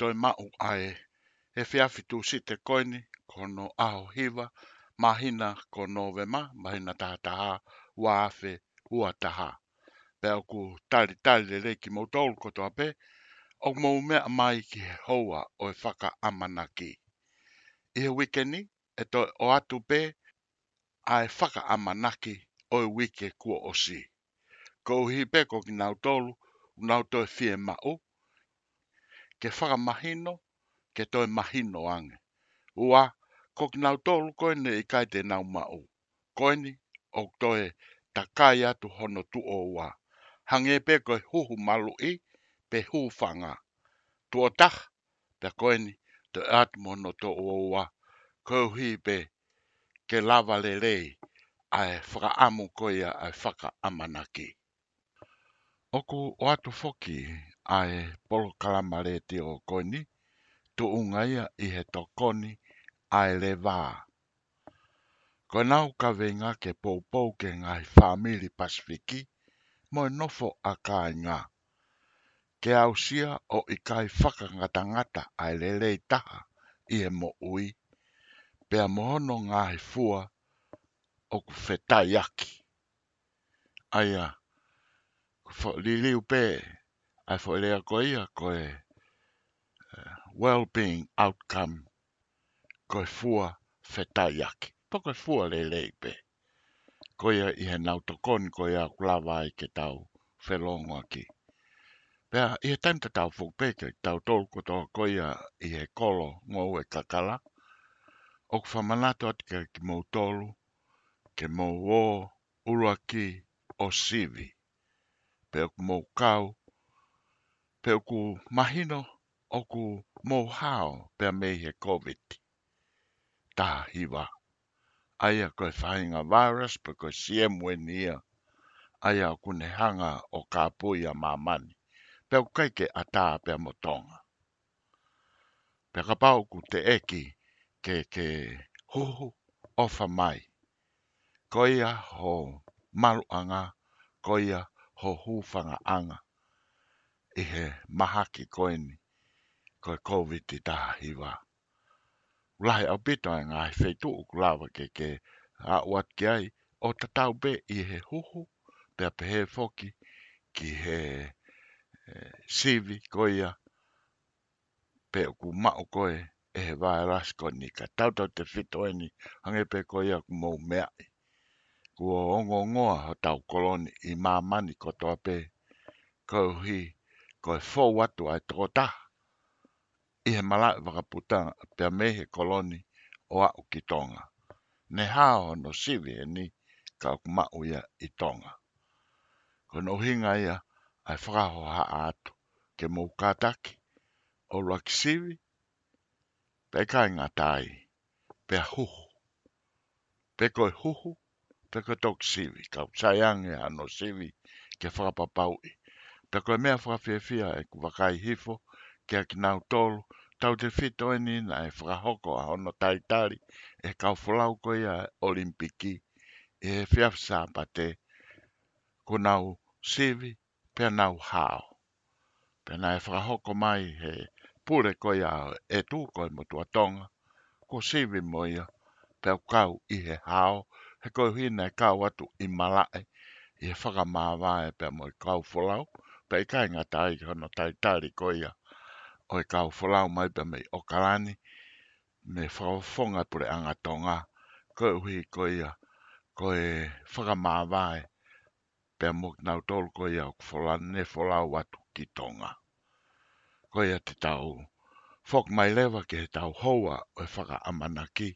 toi mau ae. E fiafi tu si te koini, kono aho hiva, mahina ko nove ma, mahina taha taha, ua afe, ua taha. Pea ku tari tari le reiki mou tolu kotoa pe, o mou mea mai ki he houa o e whaka amana ki. I he wikeni, e to o atu pe, a e whaka amana ki o e wike kua osi. Kouhi pe ko ki nau tolu, nau to e fie ma'u, ke whaka mahino, ke toi mahino ange. Ua, koki nau tolu koene i kai te nau mau. Koene, o toi, ta kai atu hono tu o ua. Hange pe hu huhu malu i, pe huu whanga. Tu o tach, pe koene, te atu mono to o ua. Kouhi pe, ke lava le a ai whaka amu koea ai whaka amanaki. Oku o atu foki, ae polo kalamare te o koni, tu ungaia i he tokoni ae le vā. Ko nau ka venga ke pōpou ke ngai whamili pasifiki, mo nofo a kai ngā. Ke ausia o i kai whakangata ngata ae le lei i he mo ui, pea mohono ngai fua o ku whetai aki. Aia, ku whaliliu pēe ai fo e a koe a koe uh, eh, well-being outcome koe fua whetai aki. Pa koe fua le le pe. Koe a i he nau koe a kulawa i ke tau whelongo aki. Pea i he taimta tau fuk pe ke tau tol koto koe a i he kolo ngou e kakala. Ok whamanato ati ke ki mou tolu, ke mou o uruaki o sivi. Pea ku mou kau, pe ku mahino o ku mohao pe me he covid ta hiva aia ko fainga virus pe ko siem wenia aia ku ne hanga o ka puia mamani pe ku kai ke ata pe motonga pe ka pau ku te eki ke ke ho ho ofa mai Koia ho maruanga ko ia ho hufanga anga i he maha ki koeni, ko e COVID i taha hiwa. Ulahi au pito e ngai feitu uku lawa ke ke a uat ki ai o tatau be i he huhu te a pehe foki ki he e, sivi koia pe uku mao koe e he vae rasko ni ka tautau te fito eni hange pe koia ku mou mea i. Kua ongo ngoa ho tau koloni i mani kotoa pe kauhi hii Koe fōuatu ai e toko taha ihe Malawi-Whakaputa pea he koloni o a'u ki Tonga. Ne hao no sivi e ni ka ukuma'u ia i Tonga. Kono hinga ia ai whakahoha atu ke mou kātaki o lua ki siwi pe kai ngā tai pe huhu. Pe koe huhu pe koe tau siwi ka usaiange ano sivi ke whakapapaui. Da koe mea whakawhiawhia e ku wakai hifo, kia ki nau tolu, tau te fito e ni na e whakahoko a hono taitari e kau wholau koe a olimpiki e fia whiawhisa pa te ku nau sivi pe nau hao. Pe na e whakahoko mai he pure koe a e tū koe mo tua tonga, ku sivi mo ia pe au kau i he hao, he koe hina e kau atu i malae i he whakamāwae pe mo i kau wholau pei kai ngā tai hono tai tari koia o e kau wholau mai pe mei o karani me whawhonga pure anga tonga ko hui uhi koia ko e whakamāwae pe a mok nau tolu koia o kwholau ne wholau atu ki tonga koia te tau whok mai lewa ke he tau houa o e whaka amana ki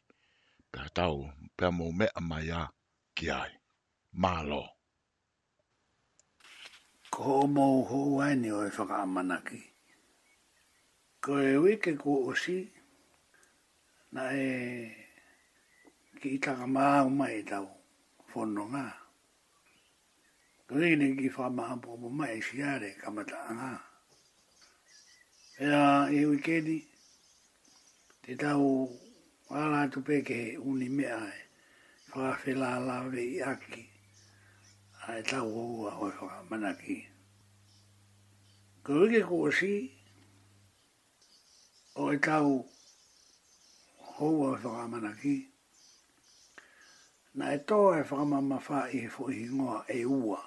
pe tau pe a mou mea mai a ki ai Mahalo ko mau ho ai ni oi whaka amanaki. Ko e weke ko osi, na e ki itaka maa umai tau, whono ngā. Ko e ne ki wha maa pōpō mai si are kamata ngā. Ea e weke ni, te tau wala tu peke uni mea e, whaafela lawe i aki a e tau hou a hoi hoa manaki. Ko uke ko si, o e tau hou a hoi hoa manaki, na e tō e whakamama wha i he fo i ngoa e ua.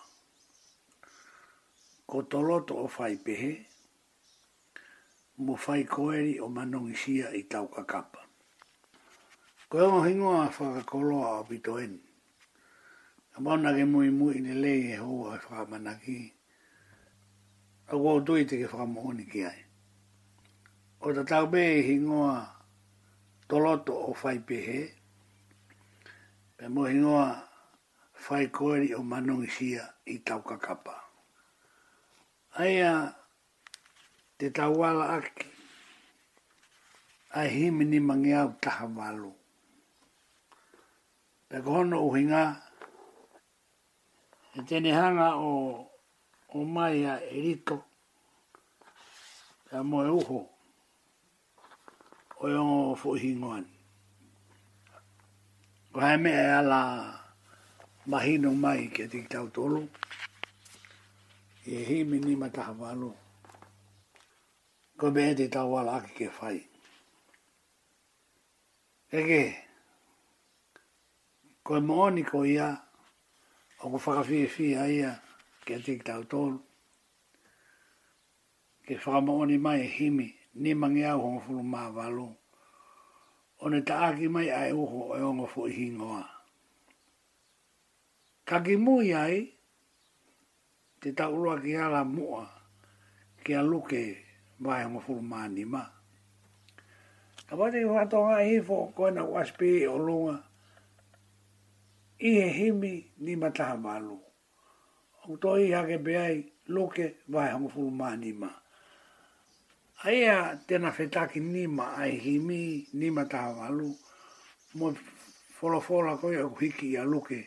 Ko to loto o whai pehe, mo whai koeri o manongi sia i tau kakapa. Ko e ngohingoa whakakoloa o bito eni a mauna ke mui mui ni lei e hoa e whakamana ki. A kua tui te ke whakamohoni ki ai. O ta tau pe e hingoa toloto o whai pehe, pe mo hingoa whai koeri o manongi sia i tau kakapa. Aia te tau wala aki, a himi ni mangi au taha walu. Pe kohono uhingaa, e tene hanga o, o mai a erito a moe uho o yongo fo hingoan o hae mea e ala mahino mai ke te tau tolu e hi mini mataha walu ko bea te tau wala aki ke fai Ege, ko e mooni ko ia, o ko whakawhiwhi aia ke atik tau tōru. Ke whakamaoni mai e himi, ni mangi au hongo fulu mā walu. O ne taaki mai ai ho e ongo fu i hingoa. Kaki mui ai, te tauroa ki ala mua, ke a luke mai hongo fulu mā ni mā. Ka wate i whatonga i hifo, koe na waspi o lunga, i he himi ni mataha malu. O to i hake beai loke vai hongo fulu maa nima. Aia tena whetaki nima ai himi ni mataha malu. Mo folo folo koe a kuhiki a loke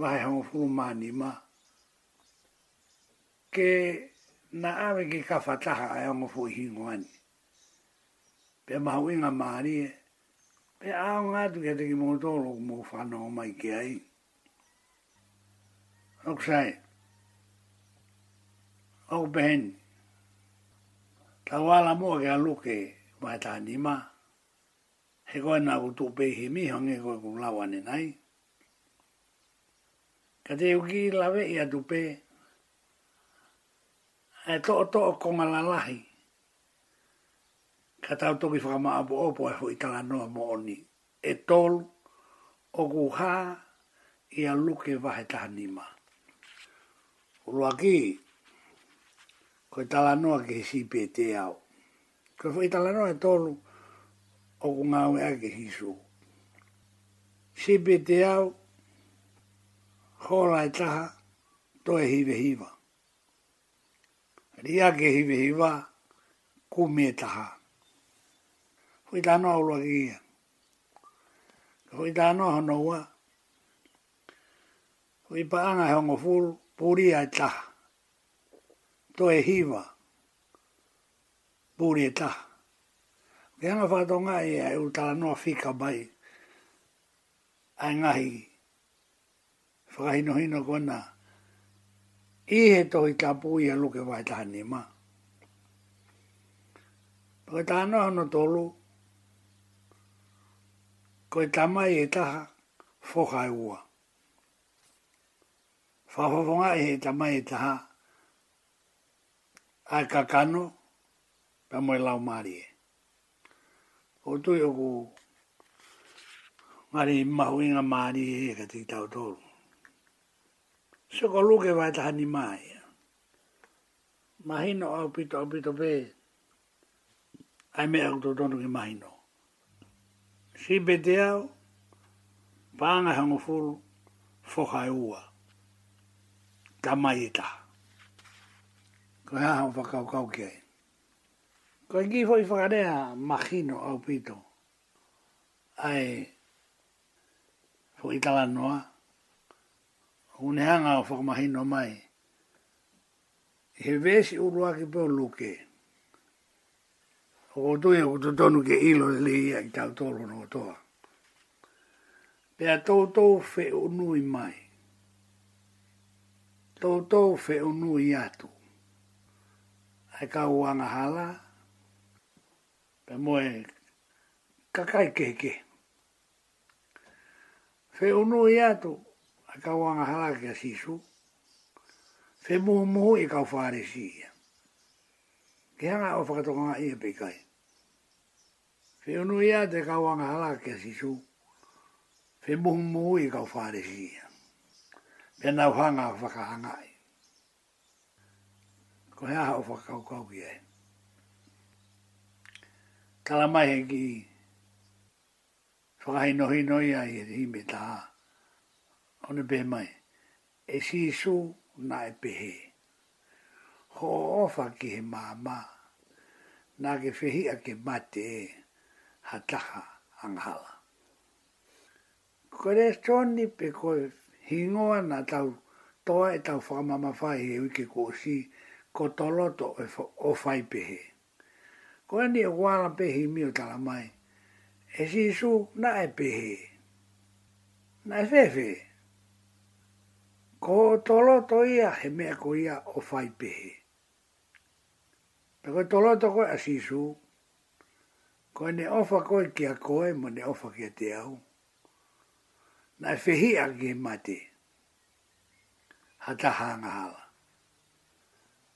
vai hongo fulu maa nima. Ke na awe ke ka whataha ai hongo fulu hingo ani. Pe mahu inga e e ao nga tu kia teki mongo tōro ku mō whanau o mai ki ai. Ok sai, ok behen, ta wala mua kia luke mai tā nima, he koe nā ku tō pehi mi hongi koe ku lawa ne nai. Ka te uki lawe ia tu pe, e tō tō konga lahi, ka tau toki whakama apu opo e hui tanga noa mo oni. E tol, o ku hā, i a luke vahe taha nima. Ulua ki, ko i tala noa ki hisi pete au. Ko i tala noa e tolu, o ku ngā ue ake hisu. Si pete au, hola e taha, to e hive hiva. Ri ake hive hiva, ku taha. Hoi tāno au loa kia. Hoi tāno au noua. Hoi paanga he ongo fūru, pūri ai taha. Tō e hiwa. Pūri e taha. Ke anga whātonga e ai u tāla noa whika mai. Ai ngahi. Whakahino hino kona. I he tohi tā pūi a luke vai tāne maa. Pagatāno hono tōlu. Pagatāno hono tōlu ko e tama e taha foka e ua. Whawhawonga e he tama e taha a kakano pa moe lau maari e. O tui o ku maari mahuinga maari e ka tiki tau tōru. Se ko luke vai taha ni maai. E. Mahino au pito au pito pe ai mea kuto ki mahino si beteao, pāngai hangofuru, whokai ua, tamai e taha. Ko hea hao whakau kau ki ai. E. Ko e kifo whakarea mahino au pito, ai, fo tala noa, unehanga o whakamahino mai, he vesi urua ki pō lukea o ko tui o kutu tonu ke ilo e i tau tolo toa. Pea tau tau fe unui mai. Tau tau fe atu. Ai ka uanga hala. Pea moe kakai keke. Fe atu. Ai ka uanga hala ke asisu. Fe muu e ka ufaare ke hanga o whakatokonga i e peikai. Whi unu ia te kauanga hala ke sisu, whi muhu muhu i kau whare si ia. Pe nau hanga o whakahanga i. Ko hea hao whakau kau ki e. Tala mai he ki whakahino hino ia i e hime taha. Ono pe mai, e sisu na e pehe. Ho ofa ki he maa maa nā ke whehi a ke mate e ha taha anghala. Kore tōni pe koe hingoa nā tau toa e tau whakamama whai e wiki ko si ko toloto o whai pehe. Ko ni e wāra pehi mi o tala mai. E si su nā e pehe. Nā e whewe. Ko toloto ia he mea ko ia o whai pehe. E koe tolo to koe asisu. Koe ne ofa koe ki a koe, ma ne ofa ki a te au. Na e fehi a ki he mate. Hata hanga hala.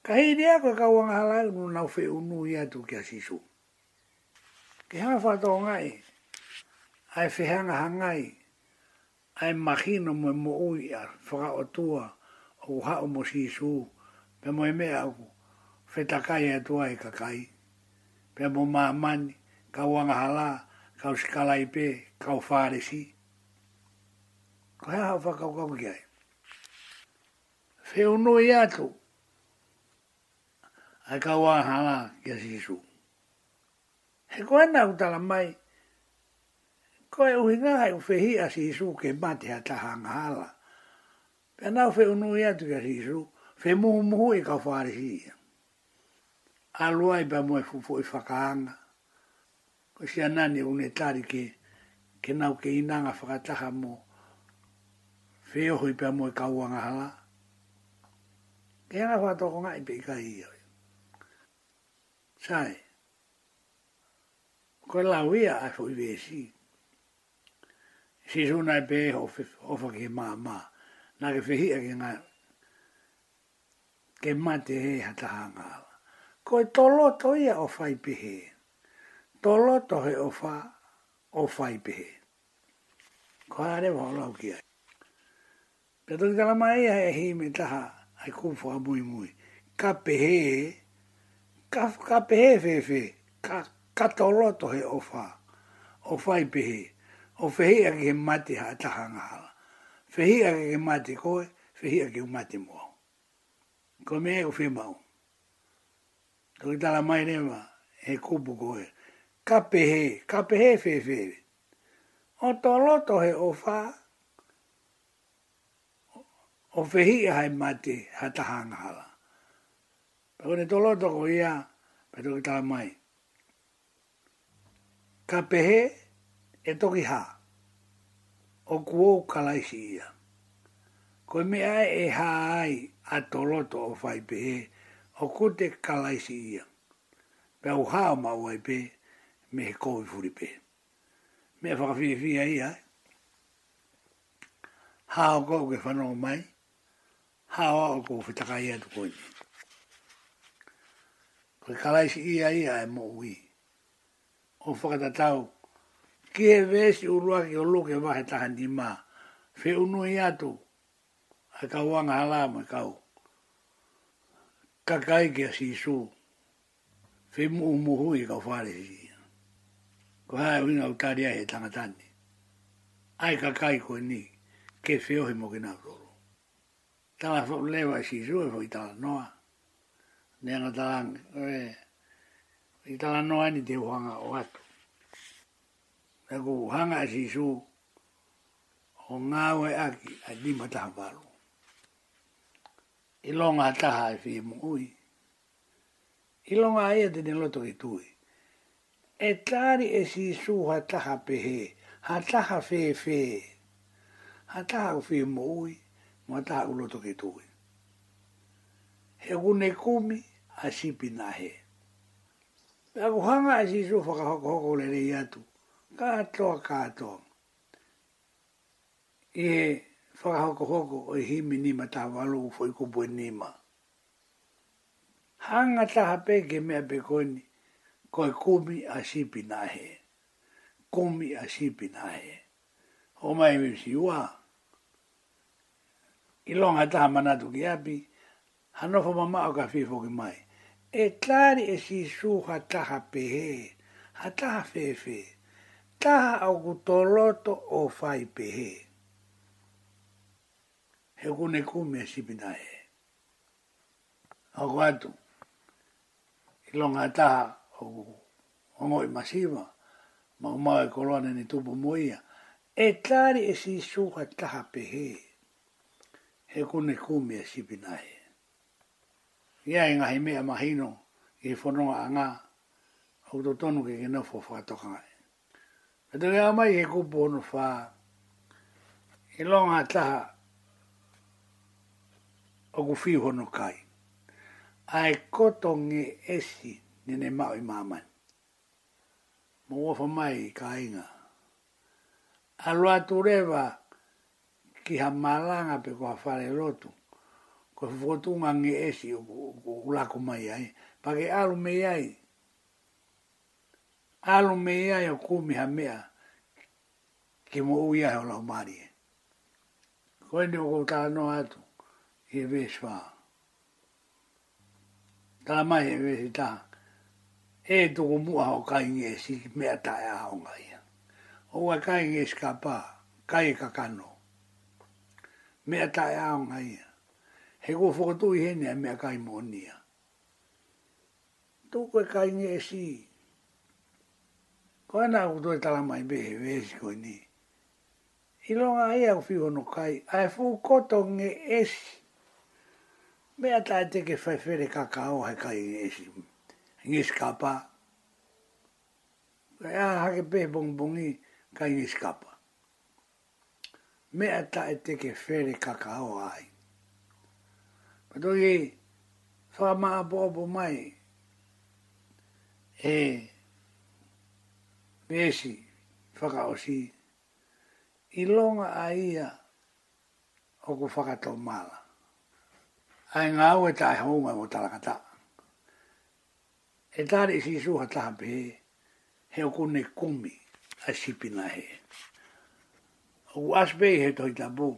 Ka hei ni a koe ka uanga hala, nu nau fe unu i atu ki asisu. Ke hanga fata o ngai. A e fehanga hangai. A e mahino mo e mo ui a whaka o tua. O ha o mo sisu. Pe mo e mea Pe mo e mea aku. Whe takai e tua e kakai. Pea mo maa mani, kau anga hala, ka skala i pe, ka whare si. Ko hea hau whakau kau ki ai. E. Whe ono i ato. Ai kau anga hala ki a sisu. He koe na utala mai. Koe uhi ngā hai uwhehi a sisu ke mate a taha anga hala. Pea nau whe ono i ato ki a sisu. Whe muhu muhu i e kau whare si ia alo ai ba e moe fufo i e whakaanga. Ko si anani une tari ke, ke nau ke inanga whakataha mo feohoi pa moe kauanga hala. Ke anga whatoko ngai pe ika i oi. Sae, koe lau ia ai fo vesi. Si suna i e pe hofa ke maa maa, na ke whihia ke ngai. Ke mate he hatahanga hala ko e tolo to ia o whaipihe. Tolo to he o wha, o whaipihe. Ko haere wa olau ki ai. Pea tala mai ai e hi me taha, ai kumfu a mui mui. Ka pehe, ka, pehe fefe, ka, ka tolo to he o wha, o whaipihe. O fehi a ki he mati ha taha ngahala. Fehi a ki mati koe, fehi a ki mati mua. Ko e o whimau. Ko ki tala mai rewa, he kupu koe. Kape he, kape he fe O to loto he o fa, o fe a hai mate ha ta hanga hala. Pako ni to loto ko ia, pe to ki tala mai. Kape he, e toki ha. O kuo kalaisi ia. Ko me ai e ha ai a to loto o fai pe o te kalaisi ia. Pea u mau ai pe, me he kōi furi pe. Mea whakawhiwhia ia, hao kou ke whanau mai, hao au kou whitakai atu koi. Ko te kalaisi ia ia e mo ui. O whakatatau, ki he vesi urua ki o loke wahe tahan ni maa, whi unu i atu, a kauanga halama kau. Wanga ka kai ke si su fe mu mu hu i ka fare si ko ha u na utari e tanga tani ai ka kai ko ni ke fe o mo ke na ro ta la le wa si su e foi ta no a ne na ta lang e i ta la no ani te hanga o atu e ko hanga si su o ngā we aki a di mata hapalu i longa taha e fie mo I longa ea te loto ki tui. E tari e si su ha taha pehe, ha taha fe fe, ha taha u fie mo ui, taha u loto ki tui. He gune kumi a sipi na he. Pea ku hanga e si su whaka hoko hoko le rei atu, katoa katoa. Ie, whakahoko hoko o himi nima tā walo u whaiko pue nima. Hanga taha peke mea pe koni, koi kumi a sipi nahe. Kumi a sipi nahe. O mai mi si ua. I longa taha manatu ki api, hanofo mama o ka fifo ki mai. E tari e si su ha taha pehe, ha taha fefe, taha au kutoloto o fai pehe. Taha e kone kume si pina e. Hoko atu, ilonga taha o ongo i masiva, ma umau e koloane ni tupu muia, e tari e si suha taha pehe, e kone kume si pina e. Ia e ngahi mea mahino, e whanonga a ngā, au to tonu ke ke nofo whātokangai. Pe te rea mai he kupo ono whā, i taha, aku fiu hono kai. Ai koto nge esi nene mau i maman. Mo wafa mai ka inga. Alua tureva ki ha malanga pe kua fare lotu. Ko fotunga nge esi ulaku mai ai. Pake alu mei ai. Alu mei ai o kumi ha mea ki mo uia he o lau marie. Koe ni o kou no atu he vesva. Tā mai he vesi tā. E tuku mua ho kai nge si mea tae a honga ia. O wa kai nge si ka pā, kai e ka kano. Mea tae a honga ia. He ko whakatu i hene a mea kai mōnia. Tuku e kai nge si. Ko e nā kutu e tala mai be he vesi koi ni. I longa ia u no kai, ai fukoto nge esi me ata te ke fai fere kakao he kai ngesi, ngesi kapa. Kai aha hake pe bong bongi kai ngesi kapa. Me ata e te ke fere kakao ai. Pato ye, fa maa po opo mai, e, besi, whakaosi, i longa a ia, oku whakatau mala ai ngā ue tā e hōngai o tarakata. E tāre i sisu ha taha pē, he, he o kone kumi a sipina he. U aspe i he tohi tabu,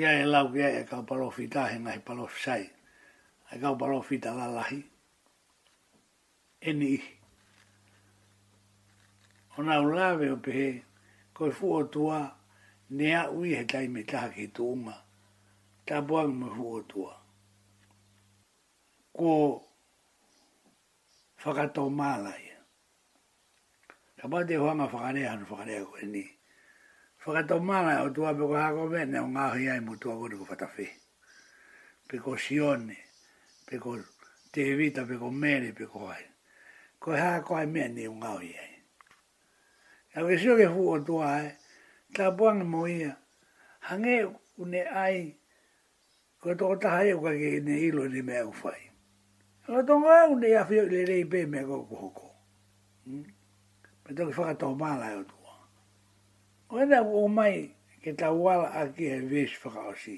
ia e lau kia e kau palofi tāhe ngā he palofi sai, e kau palofi tā la lahi, e ni ihi. O nā ulawe o pē, koi fuo tua, nea ui he taime taha ki tūmaa, ta buang ma huo tua. Ko whakatau mālai. Ka pa te huanga whakanea hanu whakanea koe ni. Whakatau mālai o tua peko hako me, ne o ngāhi ai mu tua kone ko whatawhi. Peko sione, peko te vita, peko mere, peko hai. Ko he hako ai me, ne o ngāhi ai. Ja kui sio ke huo tua ai, ta buang mo ia, hangeo une ai, Kua toko taha eo kua kei ne ilo ni mea ufai. Kua tonga eo ne ia fio le rei pe mea koko hoko. Hmm? Me toki whakatoa mala eo tua. O ene a mai ke ta wala a ki e vish whakaosi.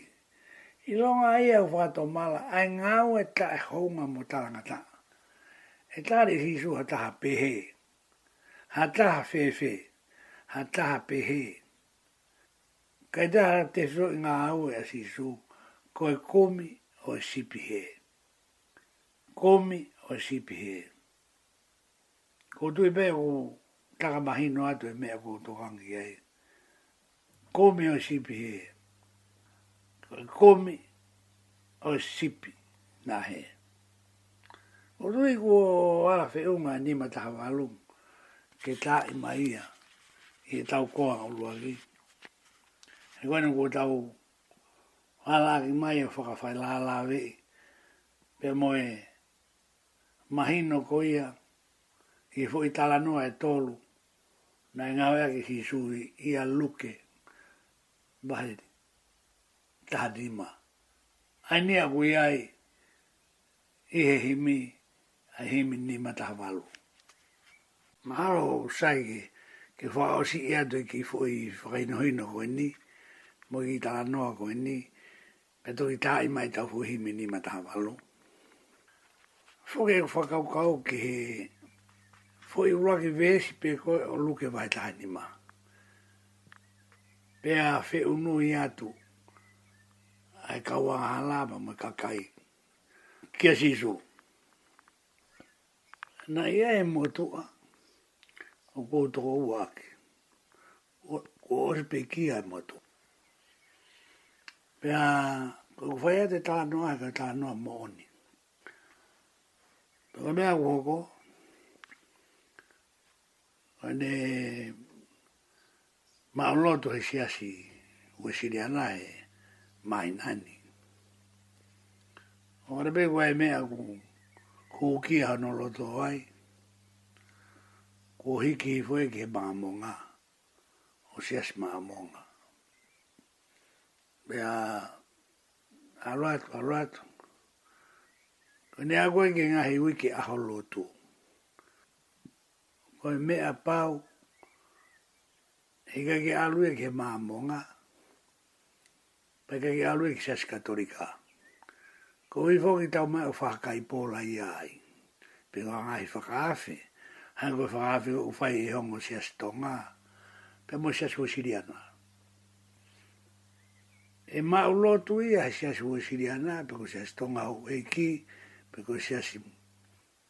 I ia ai eo whakatoa mala, ai ngau e ta e honga mo talangata. E tari hisu ha taha pehe. Ha taha fefe. Ha taha pehe. Kaitaha te so i ngā au e a sisu. E koe komi o sipi he. Komi o sipi he. Ko tui me o takamahino atu e mea ko tō kangi Komi o sipi he. Koe komi o sipi na he. O tui ko ala whiunga ni mataha walung ke tā i maia i tau koa o luagi. E koe nuku tau koa Alavi mai e whakawhai la la vei. Pe moe mahino ko ia, i foi i tala noa e tolu, na inga wea ki hisui i a luke, bahiri, tahadima. Ai nea kui ai, i he himi, ai himi ni matahavalu. Maharo sai ke, ke whaosi i ato ki fo i whakainohino koe ni, mo i tala noa koe ni, e tuki tāi mai tau hui me ni mataha walo. Fuke e whakau kau ki he, fu i uraki vēsi pē koe o luke vai tāi ni ma. Pē a whi unu i atu, ai kau a halaba me kakai. Kia sisu. Na ia e motua, o koutoko uake. Ko kia e motua. Pea, kou whaia te tānoa, ka tānoa mōni. Pea mea koko, ane, maoloto he siasi, wesiri ana he, mai nani. Ora be wai mea ku, ku ki hano loto wai, ku hiki i fwe ke maamonga, o siasi maamonga. Ya alright, alright. Kone a koe ke ngahi wiki aho lotu. Koe me a pau, hika ke alue ke maamonga, peka ke alue ke sas katolika. Ko wifo ki tau mai o i pola i ai. Pika ngahi whakaafi, hanko whakaafi o ufai e hongo sias tonga, pe mo sias ko e ma o lotu ia se asu o siriana pe ko se tonga o eki pe ko se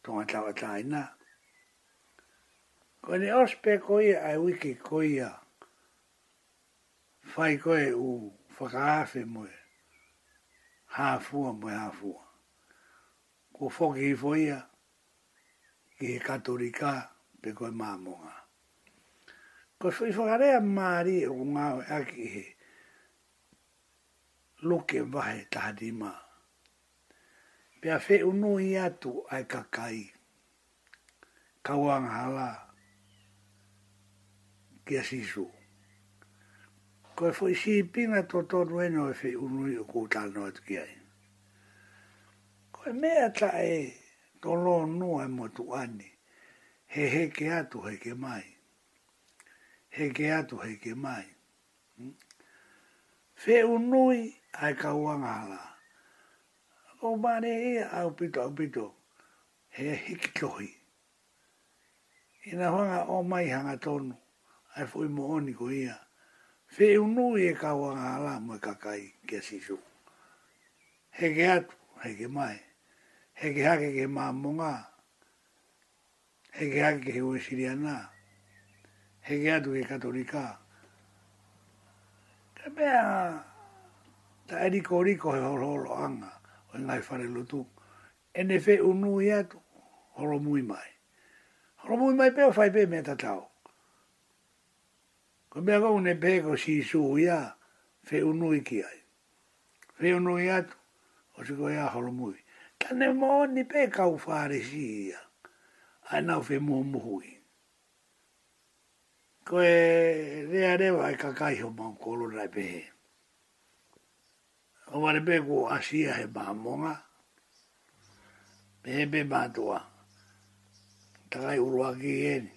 tonga tawa taina ko ne os pe ko ia ai e wiki ko ia fai ko e u whakaafe moe hafua moe hafua ko foki i foia ki he katorika pe ko e mamonga ko fai whakarea maari o ngā aki he loke vahe tahadima. Pea fe unu i atu ai kakai. Kawang hala. Kia sisu. Koe fo isi i pina to tonu eno e fe unu i o kutal no atu kia i. E. Koe mea ta e tolo nu e motu ani. He he ke atu heke mai. He ke atu he ke mai fe unui ai kauanga ala. O mare e au pito au pito, he hiki tohi. Ina hanga o mai hanga tonu, ai fui mo oni ko ia. Fe unui e kauanga ala mo e kakai kia sisu. Hege atu, hege mai. Hege hake ke maamonga. Hege hake ke uesiriana. Hege atu ke katolikaa. E mea, ta e riko riko he horo horo anga, o ngai whare lutu. E ne fe unu i atu, horo mui mai. Horo mui mai peo fai pe me ta tau. Ko mea kou ne pe ko si su i fe un i ki ai. Fe unu i atu, o si ko ia horo mui. Ka ne mo ni pe kau fare si i a. Ai nau fe muhumuhui koe e rea rea e kakai ho mau kolo rai pehe. O ware pe ko asia he maa monga, pehe pe maa toa, takai urua ki eni.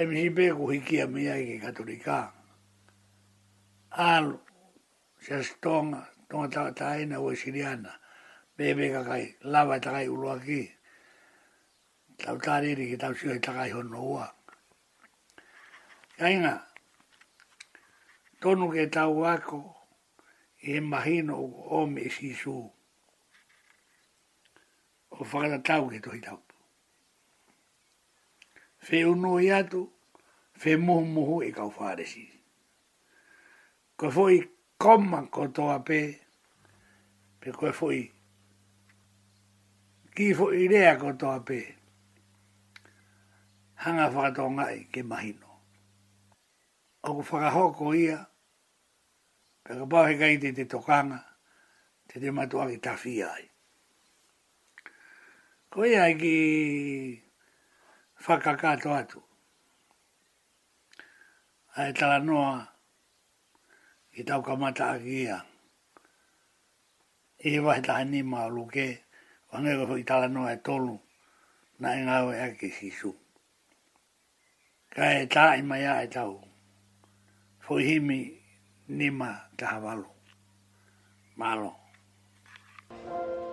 E mihi pe ko hiki a mea ki katolika, alu, se as tonga, tonga ta taina o siriana, pehe pe kakai, lava takai urua ki eni tau tāriri ki tau sio i takai hono ua. Kainga, tonu ke tau wako i e mahino u ome i e sisu. O whakata tau ke tohi tau. Fe unu i atu, fe muhu muhu e i kau whāresi. Ko fui koma ko toa pē, pe koe fui ki fui rea ko toa pē hanga whakatonga e ke mahino. O ku whakahoko ia, pe ka pau hekai te te tokanga, te te matua ki tawhi ai. Ko ia e ki whakakato atu. A e tala noa ki tau kamata a ki ia. E wahi taha ni maa luke, wangero i tala noa e tolu, na e ngawe a ki sisu ka e tāi mai a e tau. Fohimi ni nima ka hawalo. Malo. Malo.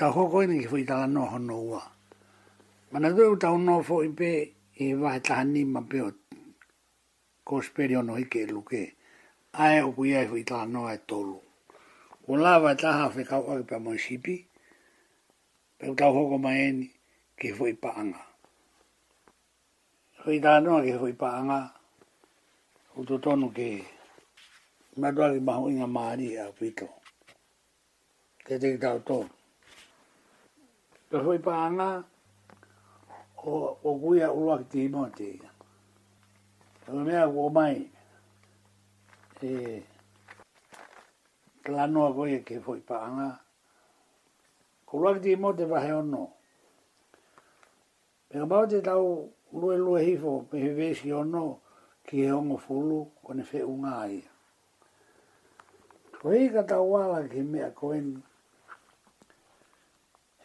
ka hoko ina ki fwi tala noho no ua. Mana tue uta unno fo i pe e wahe taha ni ma peo ko speri ono hike e luke. Ae o kuia i fwi tala noho e tolu. Ko la wa e taha fwe ka uka ki pa mo shipi, pe uta hoko ma eni ki fwi pa anga. Fwi tala noho ki fwi pa anga, uto tonu ke madwa ki maho inga maari e a fwi to. Tete tau tonu. Pe hoi pa o, o guia ulua ki tihi mo te inga. Pe mea o mai, e, la noa goia ke hoi pa anga, ko ulua ki tihi mo te vahe ono. Pe mao te tau lue lue hifo, pe he ono, ki he ongo fulu, kone fe unga aia. Ko hei kata wala ki mea koenu,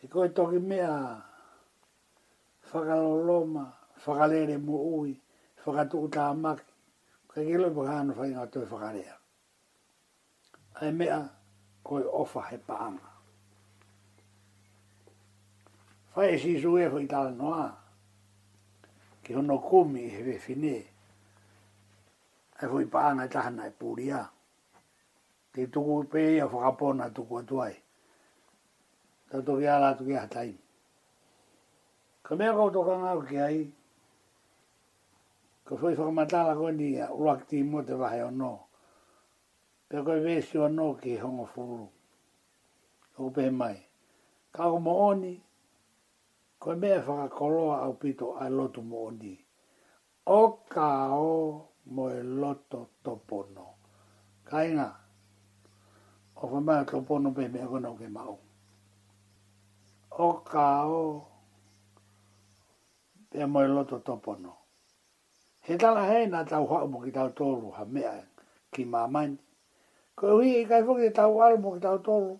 I koe toki mea whakaloloma, whakalere mo ui, whakatuku tā maki. Kei ke loipo hānu whainga tui whakarea. Ai mea koe ofa he paanga. Whai e sisu e hoi tala noa. Ki hono kumi e he we whine. Ai hoi paanga tahana e pūria. Te tuku pēia whakapona tuku atuai tau tō kia rātu kia hatai. Ka mea kau tō kanga au ki ai, ka whoi whakamatāra koe ni uak tī mō te wahe o nō. Pea koe wēsi o nō ki hongo whuru. O pē mai. Ka o mō oni, koe mea whakakoloa au pito ai lotu mō oni. O ka o mō e loto topono. Ka inga, o whamaya topono pē mea kona o ke maunga o ka o e moe loto topono. He tala hei nga tau hau mo ki tau tolu ha mea ki mamani. Ko hui e kai fuki tau alu mo ki tau tolu.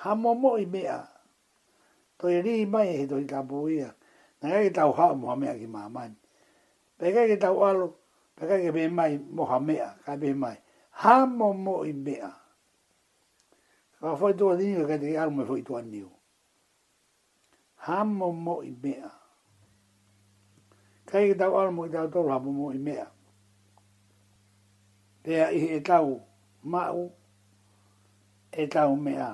Ha mo i mea. To i rii mai e hito i ka ia. Nga kai tau hau mo ha mea ki mamani. Pe kai ki tau alu, pe kai ke mea mai mo ha mea, kai mea mai. Ha mo i mea a foi to dinga ka te arme foi to aniu hamo mo i mea kai ta ar mo ta to ra mo i mea te i e ma u e mea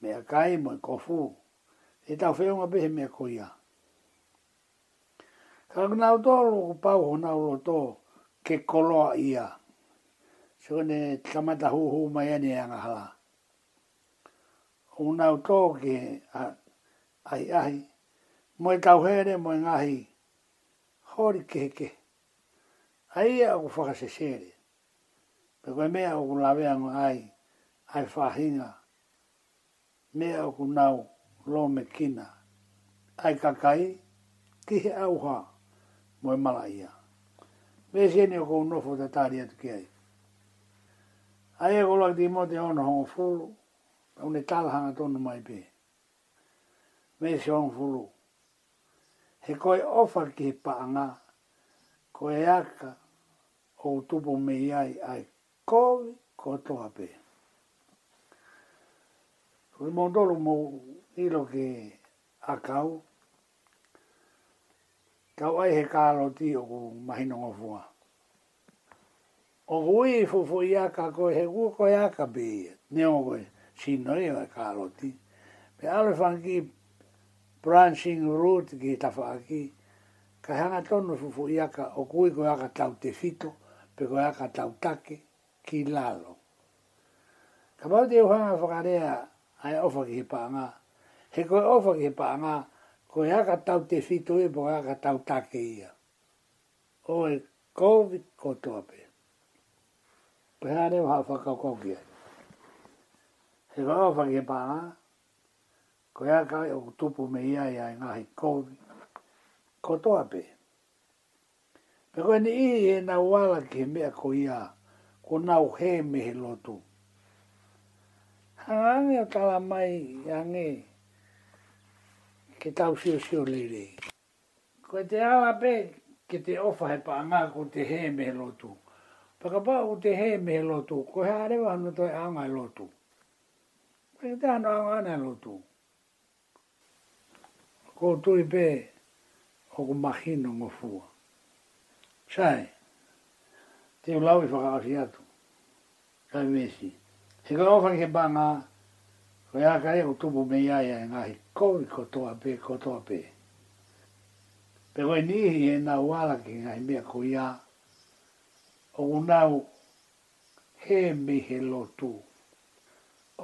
mea kai mo ko fu e tau fe unha behe mea koia ka na to ro pa ho na ro to ke koloa ia Sone tamata hu mai ane e anga halaa una to ai ai mo e kau here mo ngahi hori ke ai a u fa se sere pe ko me a u la ve ai ai fa hinga me a u na lo me kina ai ka kai ki he au ha mo e mala ia ve se ne ko no fo ta ri ai ai e go di mo ono ho fulu Aune talhanga tonu mai pe. Me se on fulu. He koe ofar ki he Ko Koe aka o tupo me iai ai. Koe ko toa pe. Koe mo dolo mo ilo ke akau. Kau ai he kālo ti o ku mahinonga fua. O kui fufu iaka ko he kua koe aka pe. Neo koe si noi e kaloti. Pe alo fangi e branching root ki e tafa aki, ka hanga tono fufu iaka o kui ko iaka tau fito, pe ko iaka tautake take ki lalo. Ka mau te uhanga whakarea ai ofa ki he paanga, he koe ofa ki he ko iaka tau fito e po iaka tautake ia. Oe COVID ko toa pe. Pe hane uha he wawa whake pāna, ko ia kai o tupu me ia ia i ngahi kōwi, ko toa pē. Me koe ni i e nā wala ki he mea ko ia, ko nau u he me he lotu. Hangangi o tala mai i ange, ke tau siu siu lere. Koe te ala pē, ke te ofa he pāna ko te he me he lotu. Pakapā o te he me he lotu, ko he arewa hana toi angai lotu e te ana anga ana lotu. Ko tui pē, o ku mahino ngō fua. Chai, te ulau i whakaafi atu. Kai mesi. He ka ofang he banga, ko ia kai o tupu me iaia e ngahi kōi ko toa pē, ko toa pē. Pe koe nihi e nā wala ki ngahi mea ko ia, o unau he mihe lotu. Kau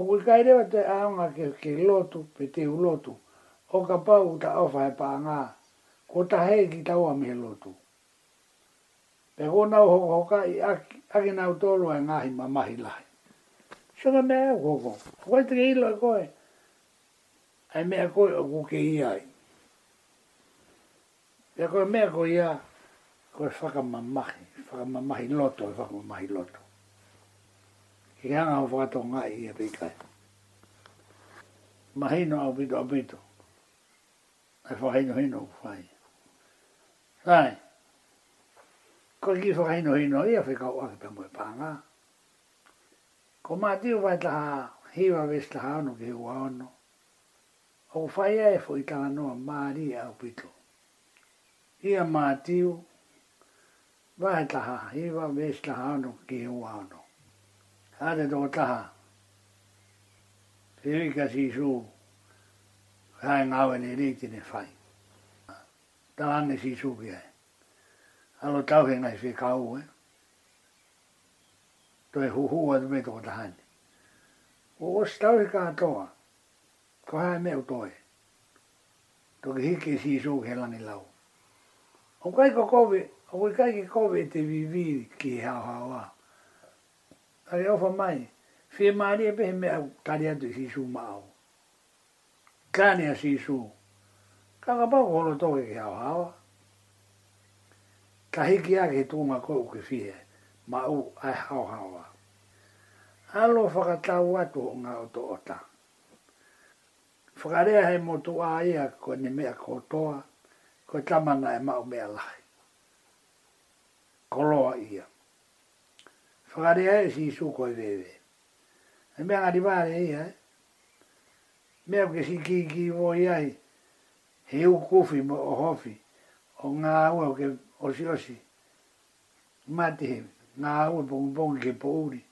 O kui kairewa te aonga ke, ke lotu, pe te lotu. O ka pau ta ofa e pānga. Ko ta hei ki taua me lotu. Pe ko nau hoka hoka i aki, aki nau tolu e ngahi ma mahi lahi. Sanga mea au koko. Koe te ke ilo e koe. Ai mea koe o kuke i ai. Pe koe mea koe ia, koe fa Whakamamahi loto, e whakamamahi loto i hanga o whakato ngā i a pīkai. Ma hino au pito a pito. E whakaino hino u whai. Rai. Ko ki whakaino hino i ia whikau ake pia mui pānga. Ko mā tiu vai taha hiwa ves taha anu ki hua anu. O whai e fo i tala noa māri au pito. Ia mā tiu vai taha hiwa ves taha anu ki hua anu hane tō taha. Piri ka si su, hae ngāwe ni rīti ni whai. Tā ane si su ki hai. Alo tau he ngai whi kau e. Eh? Tō e huhu a dume tō taha ni. O os tau he kā toa, ko hae me o tōe. Tō ki hiki si su ki lani lau. O kai ko kove, o kai ki kove te vivi ki hao hao hao a reo mai, fi e maari e pehe mea kari atu si su mao. Kane a si su. ka ga pao kono to ke hao hawa. Ka hiki a ke ma kou ke fie, ma u ai hao hawa. Alo whakatau atu o ngā o tō ota. Whakarea hei mō tū a ia ko ni me mea kotoa, ko tamana e mau mea lahi. Koloa ia whakare e ai si isu koe wewe. E mea ngari wāre ia, e. Mea ke si ki ki wō iai, he u kufi mo o hofi, o ngā ua ke osi osi. Mati he, ngā ua pongi pongi ke po uri.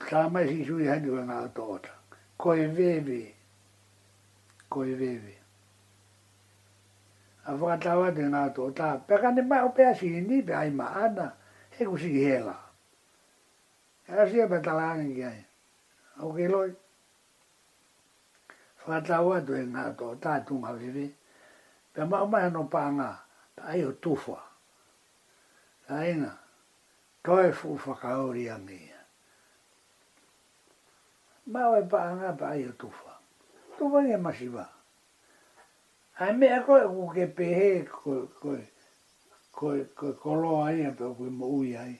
Tā mai si isu i hani koe ngā ato ota. Koe wewe, koe wewe. A whakatawa te ngā ato ota, pekane mai o pēsi ni, pe ai maana, he kusi hela. Koe wewe. Era sia patala ngi ai. O ke loi. Fata wa do na to ta tu ma vivi. Pe ma ma no pa nga. Ta ai o tu fo. Ai na. To e fu fa ka o ri ami. Ma o pa nga pa ai o tu fo. Tu va ni ma shiva. Ai me ko ku ke pe he ko ko ko ko ko lo ai pe ku mo u ai.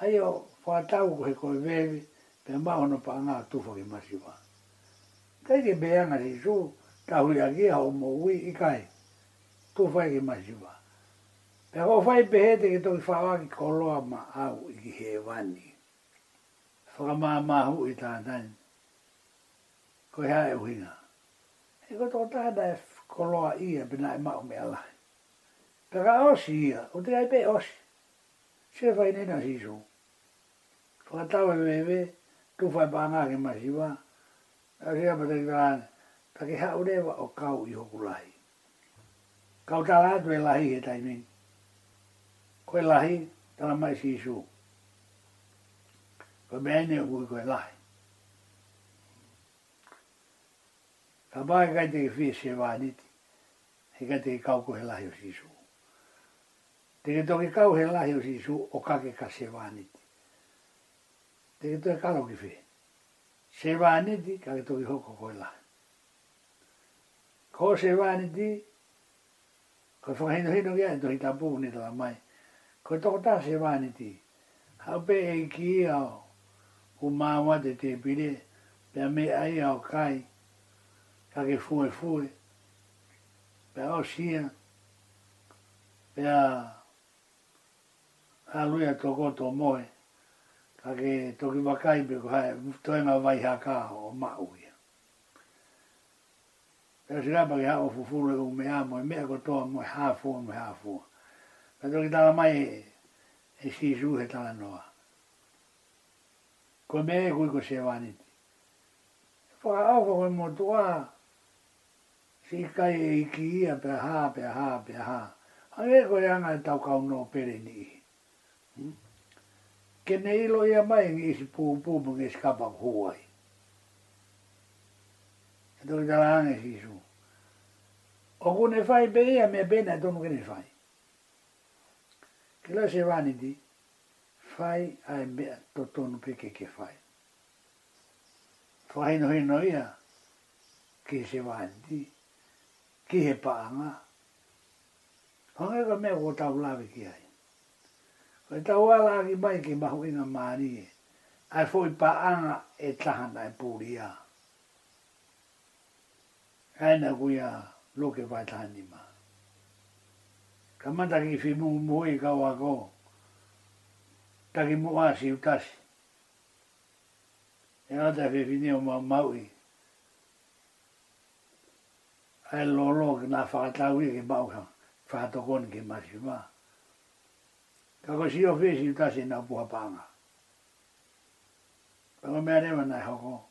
Ai o wha tau ko he koe wewe, pe maho no pa ngā tufo ki masiwa. Tei ke beanga si su, ka hui a kia hau mo ui i kai, tufo ki masiwa. Pe ko whai pehete ki toki whawa ki koloa ma au i ki he wani. Whaka maa maa hu i tātani. Ko hea e uhinga. E ko tō tātai e koloa ia bina e mao me alai. Pe ka osi o te ai pe osi. Se whai nena si suu. Wa tawe mewe, tu fai bana ke masiwa. A rea pata i tāne, ta ke hau rewa o kau i hoku lahi. Kau tā rātu e lahi he taimeng. Koe lahi, tāna mai si isu. Koe mēne hui koe lahi. Ka pāke kai te ke fie se vāniti, he kai te kau koe lahi o si isu. Te ke toke kau he lahi o si isu, o kake ka se vāniti te ke tue karo ki whi. Se wāne di, ka ke tue hoko koe la. Ko se wāne di, ko whakahino hino ki ae, tohi tā pūne tala mai. Ko toko tā se wāne di, hau pe e ki i au, ku māwa te te pire, pe me ai au kai, ka ke fue fue, pe au sia, pe a, a toko to moe, ka ke toki wakai pe ko hae toi ngā vai hā kā o mā ui. Pero si rāpa ki hā o fufuru e u mea mo e mea ko toa mo e hā fua mo e hā fua. Pe toki tāna mai e si e su he tāna noa. Ko mea e kui ko se wāniti. Whaka au ko koe mo toa si kai e iki ia pe hā, pe hā, pe hā. Hā e koe anga e tau kau pere ni. Hmm? ke nei lo ia mai ngi si pu pu mo ngi ska pa huai e do da la ngi si su o ku ne fai be ia me bena do mo ne fai ke la se vani di fai ai e me to to no pe ke ke fai fai no hi no ia ke se vani di ke he pa nga Hongi ka mea o tau lawe ki ai. Koe tau ala ki mai ki mahu inga maari Ai fōi pā anga e tahana e pūri a. Aina kui a loke vai tahani ma. Ka manta ki whi mungu mō i kau a kō. Taki mō āsi utasi. E ata whi whine o mau maui. Ai lolo ki nā whakatau ki mau ka. Whakatokoni ki mashi maa. Kako si o fesi i tasi nga puha panga. Kako mea rewa nai hoko.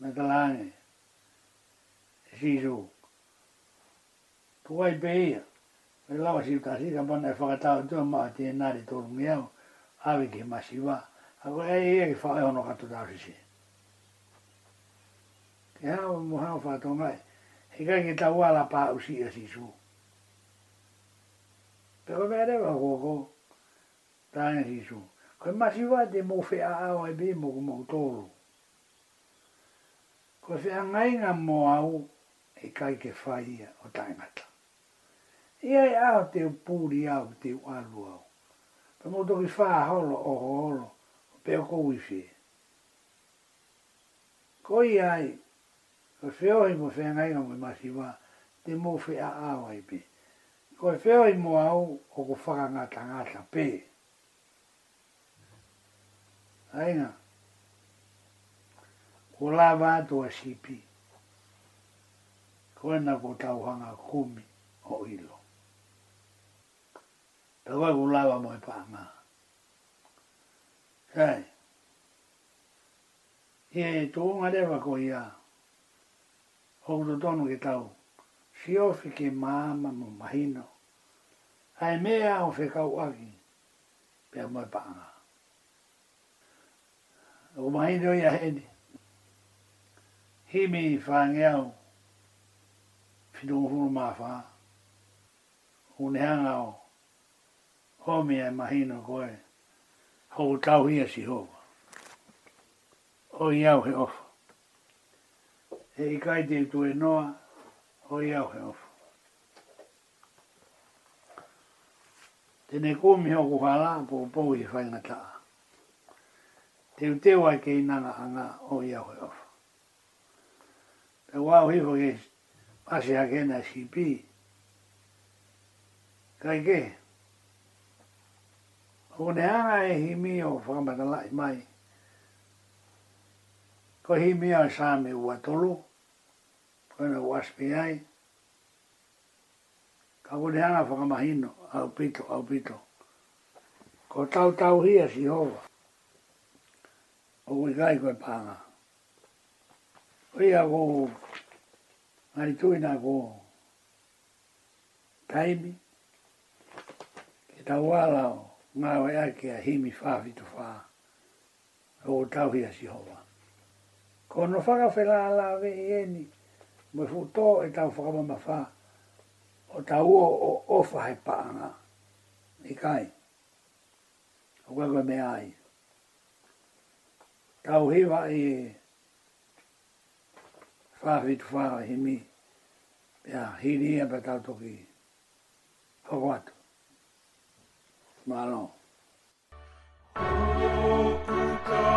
Me talange. Si su. Kua i peia. Me lawa si i tasi ka pana i whakatau tua maa tia nari toru ngeau. Awe ki masiwa. Ako e e e ki whae hono katu tau si si. Ke hao muhao whatongai. Hei kai ki tau ala paa usi a si suu. Pe ko mea rewa ko ko tāne si su. Ko masi wā te mō whi a au e bē mo mo tōru. Ko se a ngai ngā mō au e kai ke faia o tāngata. Ia e au te upūri au te uaru au. Pe mō toki whā holo o holo pe o kou i whi. Ko ai, ko se ohi mō whi a ngai ngā mō masi wā te mō whi a au ai e bē ko e whewa i mo au o ko whaka ngā tangata pē. Aina, ko la vātu a sipi, ko ena ko tauhanga kumi o ilo. Ta koe ko la vā mo e pāngā. Kai, he tōngarewa ko ia, hokuto tonu ke tau, fiofi ke māma mo mahino. Hai mea o whekau aki, pe a mai paanga. O mahino i aheni, himi i whāngeau, whinohuru mā whā, unihanga o, homi ai mahino koe, hou tau hia si hou. O iau he ofa. He ikai te tue noa, Hori au he ofu. Tene kumi hoku hala po pou i whainga taa. Teu teu ai kei nanga hanga o i au he ofu. Pe wau hifo ke pasi hakena si pi. Kai ke? Hoku ne hanga e himi o whakamata lai mai. Ko himi o o sami ua tolu ona waspe ai ka ko le hanga fanga mahino au pito au pito ko tau tau hia si hova o koe kai koe panga oi a ko ari tui na ko taimi ke tau ala o ngā wai a a himi whawhi tu whā o tau hia si hova ko no whaka whela ala vehi eni me fu to e tau fa ma fa o tau o o fa he pa nga i kai o ga me ai tau he wa e fa vi tu fa he mi ya he ni e pa ki toki ho wat ma no Oh, God.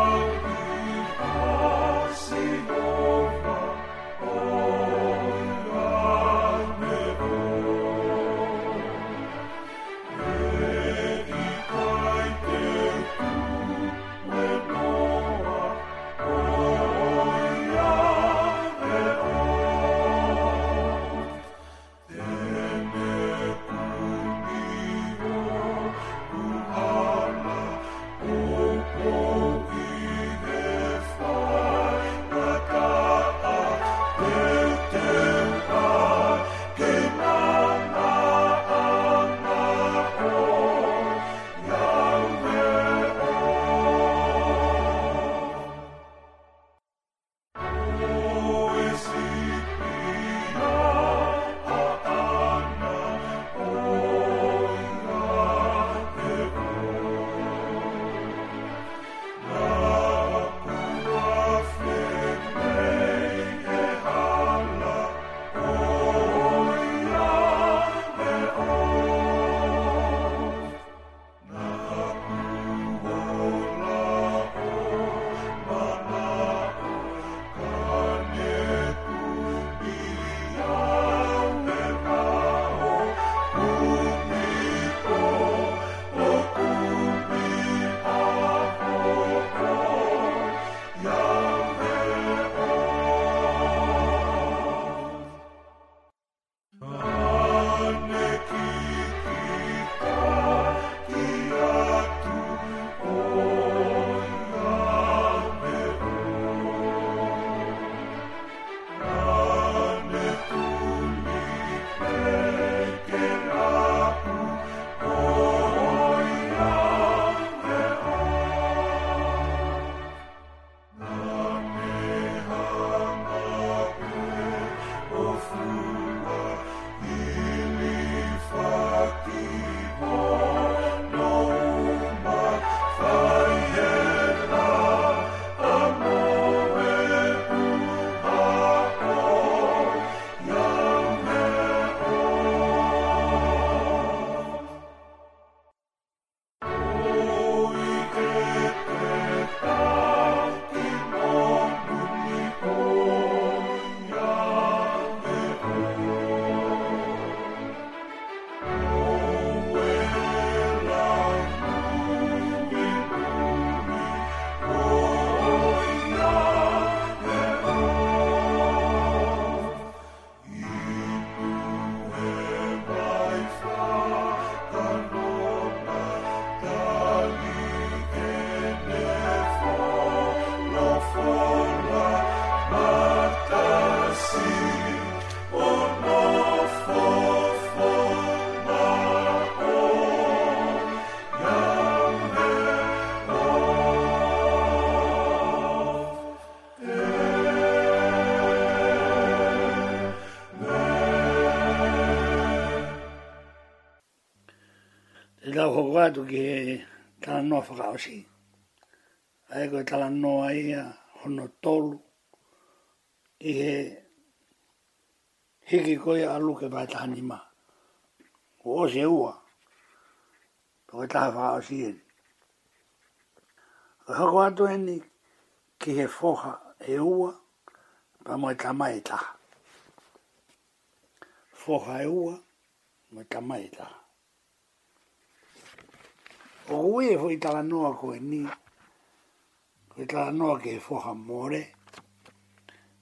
tau hoko atu ki he tala noa whakaosi. Ai koe tala noa ia hono tolu i he hiki koe alu ke pae taha ni maa. O se ua. Koe taha whakaosi e. Hoko atu e ni ki he foha e ua pa moe tama e taha. Foha e ua moe tama e taha o ue fo i tala noa koe ni, koe tala noa ke foha more,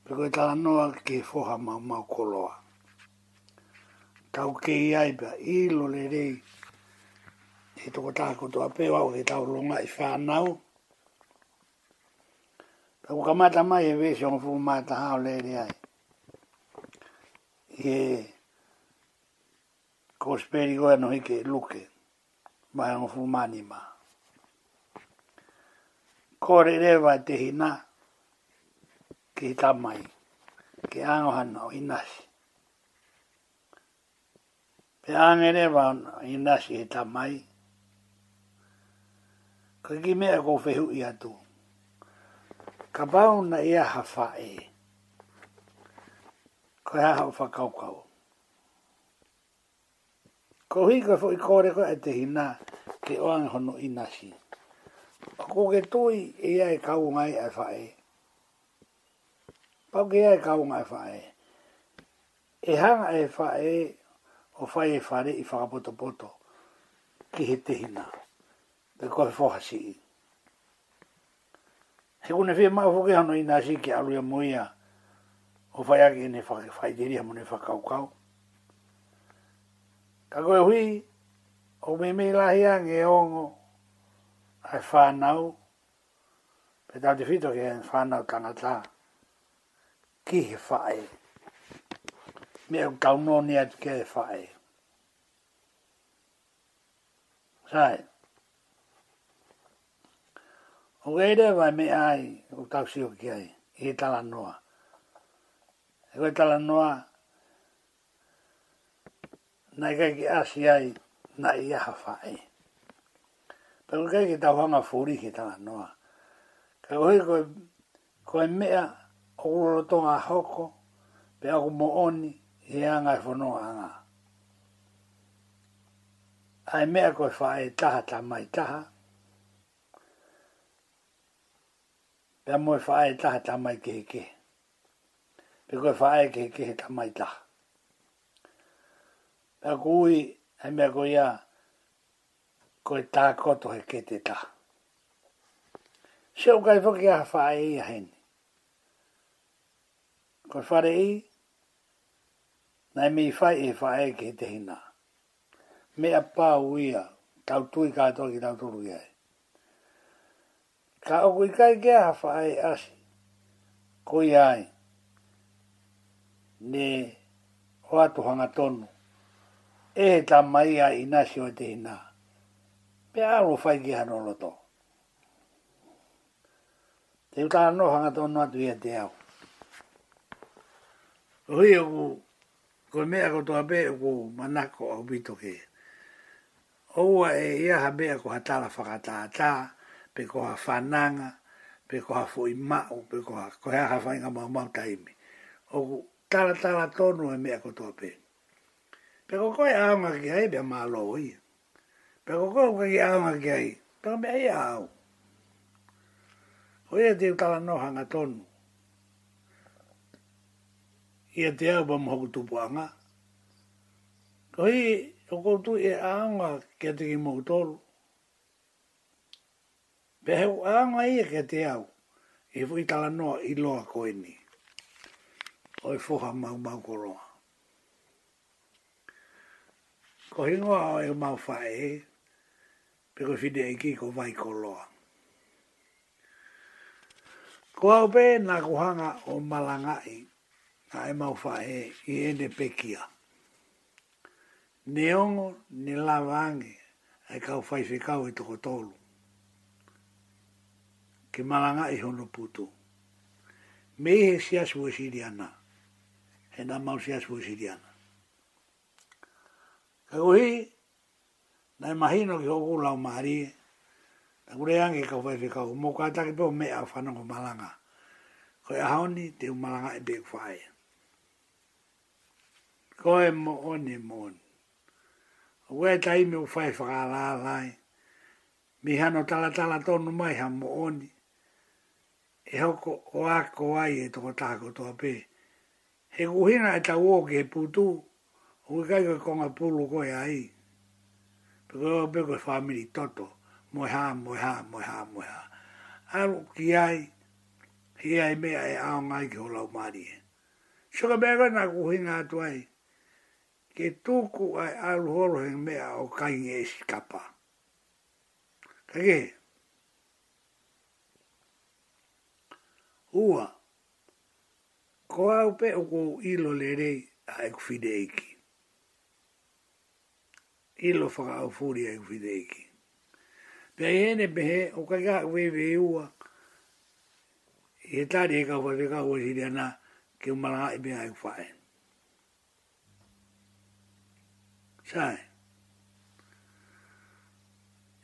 pe koe tala noa ke foha mau mau koloa. Tau ke i aipa, i lo le rei, e toko tāko to apeo au e tau longa i whānau. Tau kamata mai e wese o fu mata hao le rei ai. Ie, kōsperi goe no hike luke mai ang fumani ma. Kore rewa te hina ki mai ke ano hana o inasi. Pe ange rewa o inasi he tamai, ka ki mea kou fehu i atu. Ka ya ia hafa e, ko ia e hau whakaukau. Ko hika fo i kore koe te hina ke oang hono i nasi. Ko ke toi e ai kau ngai a fae. Pau ke ai kau ngai fae. E hanga e fae o fae e fare i whakapoto poto ki he te hina. Te koe fohasi i. Se kune fie maa fuke hano i nasi ki aluia moia o fae ake ne fae diri hamo ne fae kau. Ka koe hui, o me me lahia nge ongo, ai whanau, pe tau te whito ki en whanau tangata, ki he whae. Me au kauno ni atu ke he whae. Sae. O reire vai me ai, o tau si o ki i he tala noa. E koe tala noa, na kai ki asi ai na i aha whae. Pero kai ki tau ma furi ki tāna noa. Ka hoi koe, koe mea o uroto ngā hoko, pe aku mo oni i anga i e whono anga. Ai mea koe whae taha tā mai taha. Pea moe whae taha tā mai kehe kehe. Pe koe fai kehe ke tā mai taha a kui e mea ko ia ko e tā koto he ke tā. Se o kai whoki a whae i a hene. Ko whare i, nai mi whae e whae ke te hina. Me a pā uia, tau tui kātoa ki tau turu i ai. Ka o kui kai ke a whae asi, ko i ai, ne hoa tu hanga tonu, e he ta mai a ina si o te hina. Pe aro whai ki hano loto. Te uta anō hanga tōnua tu ia te au. Hui o ku, ko mea ko tōa pe o ku manako au bito ke. Oua e ia ha mea ko hatala whakata a tā, pe ko ha whananga, pe ko ha fui mao, pe ko ha, ko hea ha whainga mao mao taimi. O ku, tala tala tōnua e mea ko tōa pe. Pe ko koe aonga ki hei pia mālo i. Pe ko koe koe ki aonga ki hei. Pe ko mea au. O ia e te utala no hanga tonu. Ia e te au pa mhoku tupu anga. Ko hi o koutu e aonga ke te mo mhoku tolu. Pe heu aonga ia e kia te au. I fui tala no i loa ko ni. Oi fuha mau mau koroa. ko hingo a e mau fae e, pe ko fide e ki ko vai ko loa. Ko au pe na kuhanga o malangai, a e mau fae i e ne pekia. Ne ongo, ne lavange, e kau fai fi kau i e toko tolu. Ke malanga i hono putu. Me e siasu e siriana, e na mau siasu e siriana. Kei ohi, nai mahino ki hoku lau maari, na kure ange kau fai fi kau, mō kātaki pō me a whanongo malanga. Koe ahoni, te umalanga e big whae. Koe mō oni mōni. Ue tai me ufai whakala lai. Mi hano tala tala tonu mai ha mo oni. E hoko o ako ai e toko tako toa pē. He kuhina e tau o ke putu o ke kai ko konga pulu koe ai. pero o pe koe whamiri toto, moe ha, moe ha, moe ha, moe ha. Aro ki ai, hi ai a e ao ngai ki hola o mari e. Soka mea koe nga kuhinga atu ai, ke tuku ai aru horo me a o kai nge e sikapa. Kake? Ua, ko au pe o ko ilo le rei a e kufide ilo faka au furi ai uwhideiki. Pea i hene pehe, o kai kaha uwewe i ua, i he tari he kau whawe kau e hiri ana, ke umaranga i pia ai uwhae. Sae.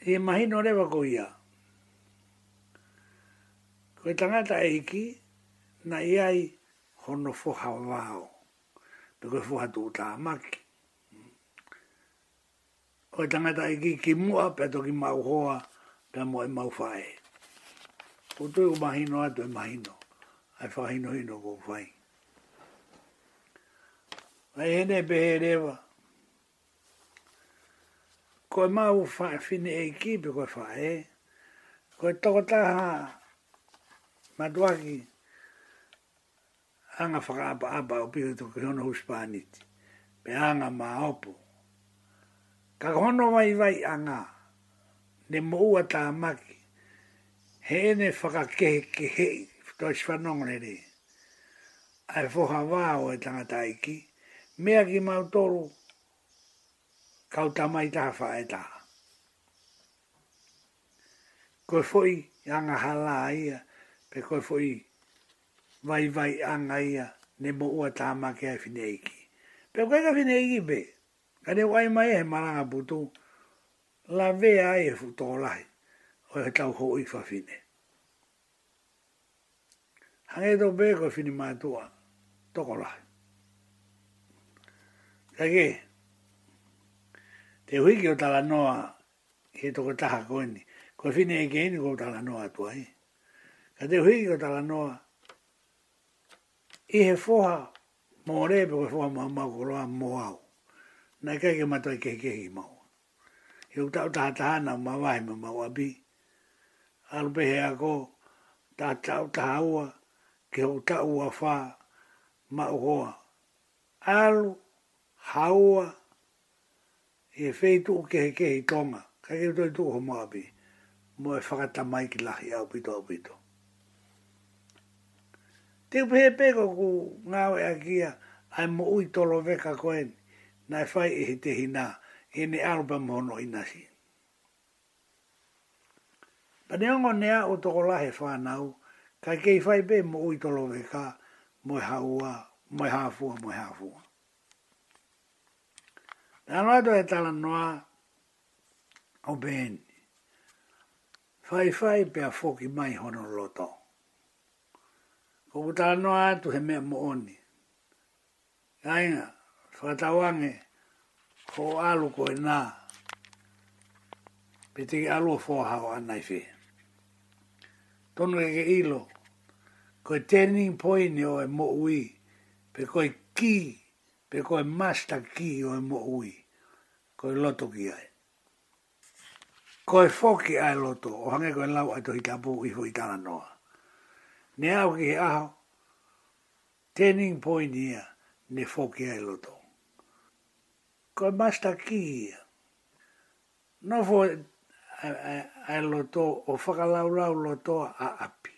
I he mahino rewa ko ia. Koe tangata e hiki, na iai hono foha wao. Pe koe foha tō o e tangata e ki ki mua pe toki mau hoa pe mo e mau whae. O tui o mahino atu e mahino, ai whahino hino ko whae. Ai hene e pe he rewa. Ko e mau whae fine e ki pe ko e whae, ko e toko taha matuaki anga whakaapa apa o pihutu ki hono huspaniti, pe anga maa opu ka hono vai vai ana ne moua ta mak he ne faka ke ke he to sfanong le ni ai fo hava o e tanga taiki me aki mau toru kauta mai taha wha e taha. Koe fwoi anga hala ia, pe koe fwoi vai vai ana ia, ne mo ua tāma ke a fineiki. Pe koe ka fineiki be, Ka ne wai mai he maranga putu, la vea e fu tō lai, o e tau ho i whawhine. Hange tō bēko whini mātua, toko lai. Ka te hui ki o tala noa, ke toko taha koini, ko whine e keini ko tala noa tua hi. Ka te hui ki o tala noa, i he foha, mō rebe ko foha mō ko kuroa mō au na kai ke mata ke ke i mau. E u tau tātaha na ma wai ma mau abi. Arupe hea ko, tā tau taha ua, ke u tau ma u hoa. Aru, haua, e feitu u ke ke i tonga. Kai ke utoi tuu ho mau abi. Mo e ta mai ki lahi au pito au pito. Te upehe peko ku ngāwe a kia, ai mo ui tolo veka koeni na e whai e te hina e ne arba mono i nasi. Pa neongo nea o toko lahe whanau, ka kei whai be mo ui tolo veka, mo e haua, mo e hafua, mo e hafua. Na noa e tala noa o bēn. fai fai pe a whoki mai hono loto. Ko utala noa tu he mea mo oni. Kainga, whatawange ho alu ko e nā. Pe te alu a whohau anai whi. Tonu e ke ilo. Koe turning point o e mo ui. Pe koe ki. Pe koe master ki o e mo ui. Koe loto ki ai. Koe foki ai loto. O hange koe lau ai tohi tapu i hui tana noa. Ne au ki he aho. Turning point ia. Ne foki ai loto ko masta ki no fo ai lo to o faka la ula lo to a api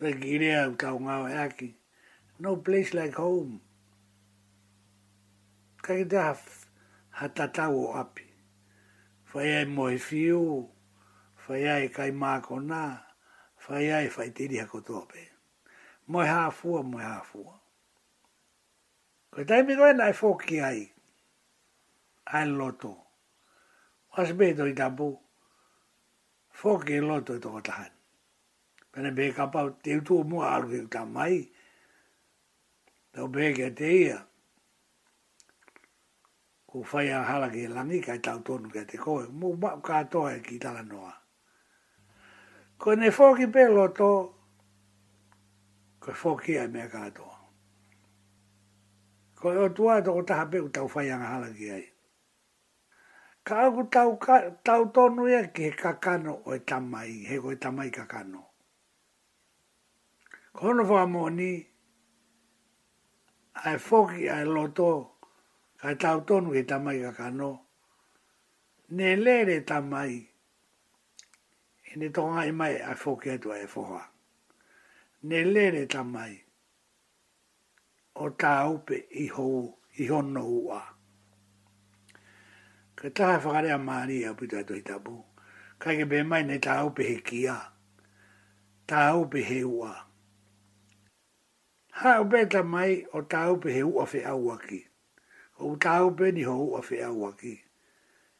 de girea ka unga e aki no place like home ka da ha hatata o api fa ia e moe fiu fa ia e kai mako na fa ia e fai tiri ha koto mo moe hafua moe hafua Ko tai mi i nai ki ai ai loto. Was be do i tapu. Fok loto to tahan. Pena be kapa te utu o mua alu i tamai. Tau be kia te ia. Ko whai a hala ki langi kai tau tonu kia te koe. Mu mau katoa e ki la noa. Ko ne fōki pe loto. Ko fōki ai mea katoa. Ko e o tua toko taha pe utau whai a ai ka aku tau, ka, tau tonu ia ki he kakano o e tamai, he ko e tamai kakano. kono hono wha moni, ai foki ai loto, ka tau tonu ki tamai kakano, ne lere tamai, e ne tonga i mai ai foki atu ai e foha. Ne lere tamai, o tau pe i hou, i hono ua ka taha whakare a maari a pita to i tapu. Ka ke pe mai nei tāu pe he kia, tāu pe he ua. Ha o pēta mai o tāu pe he ua whi au aki. O tāu pe ni ho ua whi au aki.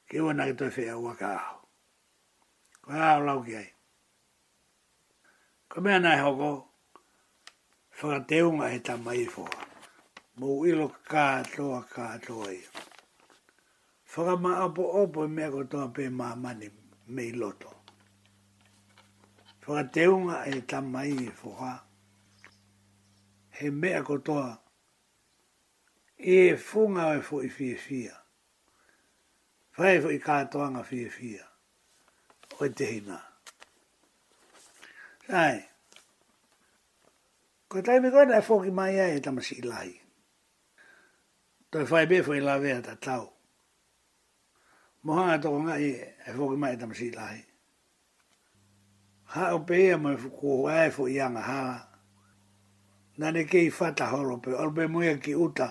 Ke ua nake toi whi au aka aho. Ko hea o lau ki ai. Ko mea nai hoko, whakateunga he tā mai i whoa. Mou ilo kātoa kātoa ia whakama apo opo e mea kotoa pe mamani me loto. Whakateunga e tamai e whoha. He mea kotoa e e funga e fo i fie fia. Whae fo i katoa fie fia. Oe te hina. Ai. Ko tai me koe e fo mai e tamasi ilahi. Toi whae be fo i lawea ta tau. Mohanga tō ngā i e whoki mai tam si lahi. Ha o pēia mai fu o ae fu i anga hala. Nā ne kei whata horo pe, o pe mui ki uta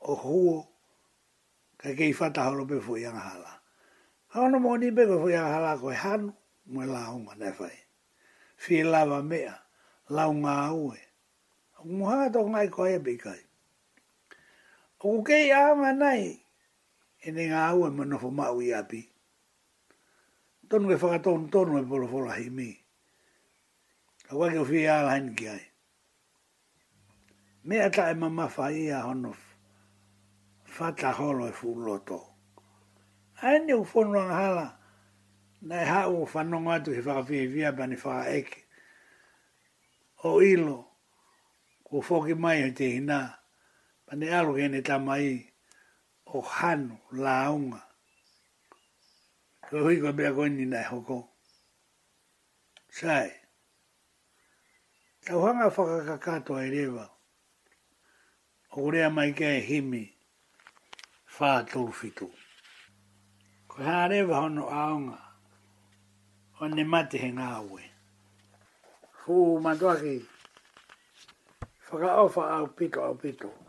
o hu ka kei whata horo pe fu i anga hala. Ha ono mō ni beko fu i anga hala koe hanu, mui la unga ne fai. Fi lava mea, la unga aue. Mohanga tō ngā i ko e be kai. O kei ama nai, e ne ngā aua ma nofo mau i api. Tonu e whakaton tonu e polo fola hei mi. Ka wake o whia ala hen ki ai. Me ata e mamafa i a hono fata holo e fuloto. Ai ne ufono ang hala na e hau o whanonga atu he whakawhi via ba ni eke. O ilo, ko whoki mai o te hina, bani ne alo ke ne tamai i o hano launga. Ko hui ko bea koe ni nai hoko. Sai. Tau hanga whakakakato ai rewa. O rea mai kia e himi. Whaa tōru fitu. Ko hā rewa hono aonga. O ne mate he ngā ue. Fuu matuaki. Whakaofa au pito au pito au pito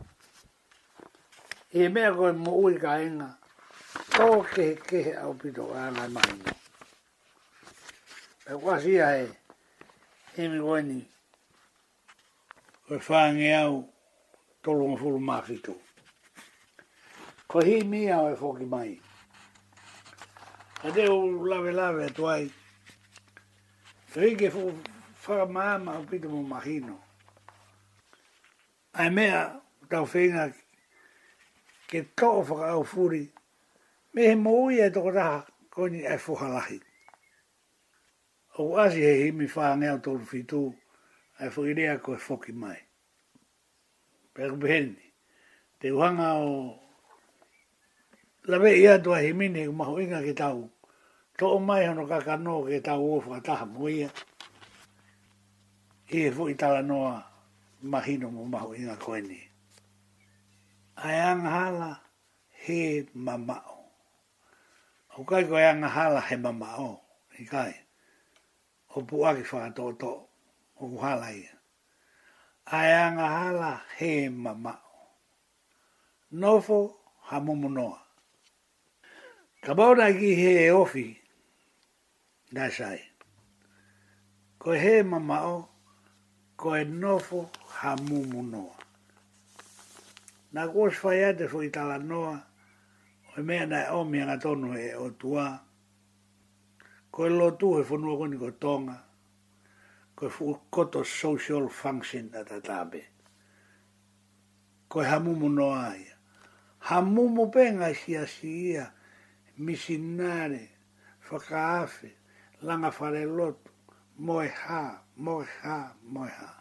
e mea ko mo ui ka enga, o ke ke au pito ka anga E wasi a e he mi koe ni, koe whaange au tolu ma furu mafito. Ko hi mi au e foki mai. Ka e te u lawe lawe atu ai, Tui ke whakamaama au pita mō mahino. Ai mea, tau whenga ke kao whaka au furi, me he mōi e toko raha, koini e whuhalahi. O asi he himi whaangea tōru whitū, e whuirea ko e whoki mai. Pēku pēheni, te uhanga o lawe ia tua he mine ku maho inga ke tau. Tō o mai hono ka kano ke tau o whakataha mo ia. I e fuitala noa mahino mo maho inga koenie ai angahala he mamao. O kai ko angahala he mamao, i kai. O pua ki toto, o kuhala ia. Ai angahala he mamao. Nofo ha mumunoa. Ka bauna ki he ofi, nga sai. Ko he mamao, ko e nofo ha mumunoa na kōs whai ate so i tala noa, o i mea nai o mea tonu e o tua, ko e lo tu he whanua koni ko tonga, ko e social function na tatape, ko e hamumu noa ia. Hamumu penga si a si ia, misinare, whakaafe, langa whare lotu, moe ha, moe ha, moe ha